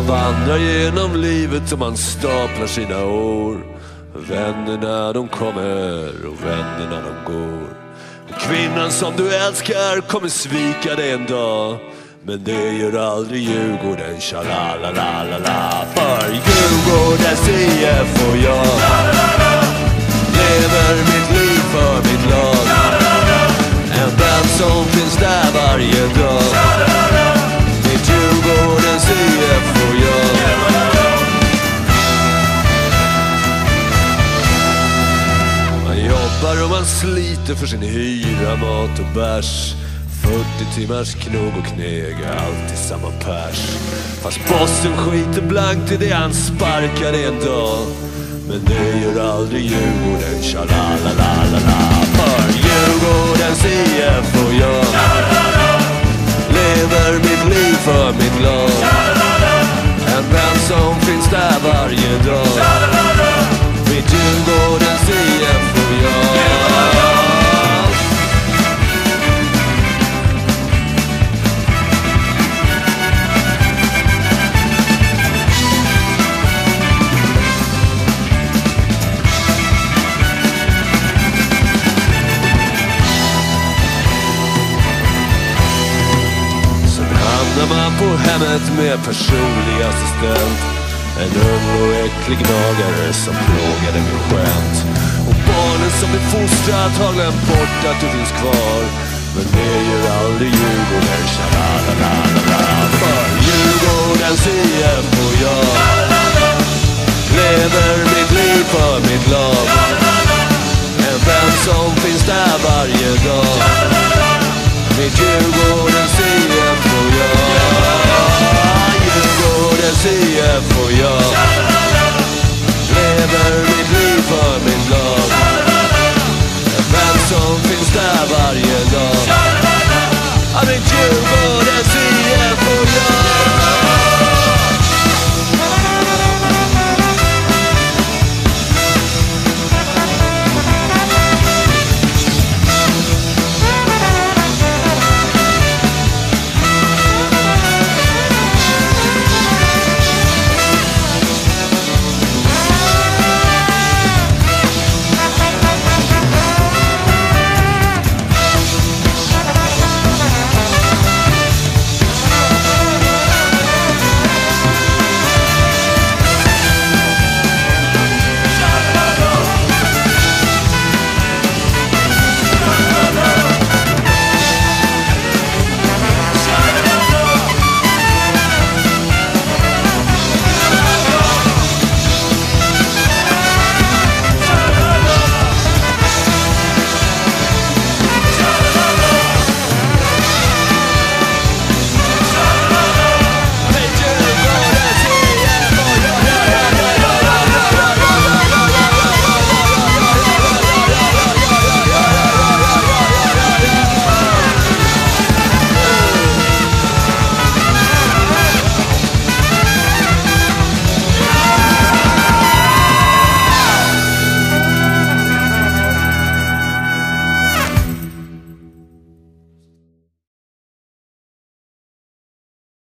Man vandrar genom livet och man staplar sina år. Vännerna de kommer och vännerna de går. Och kvinnan som du älskar kommer svika dig en dag. Men det gör aldrig Djurgården, tja-la-la-la-la-la. För Djurgårdens IF och jag lever jobbar och man sliter för sin hyra, mat och bärs. 40 timmars knog och kneg, alltid samma pers. Fast bossen skiter blankt i det han sparkade en dag. Men det gör aldrig Djurgården, tja-la. Hamnar man på hemmet med personlig assistent. En ung och äcklig gnagare som plågade mig skönt. Och barnen som är fostrat har glömt bort att du finns kvar. Men det gör aldrig Djurgården, tja-la-la-la-la-la. För Djurgårdens IF och jag lever mitt liv för mitt lag. En vän som finns där varje dag. Mitt Djurgården Djurgårdens IF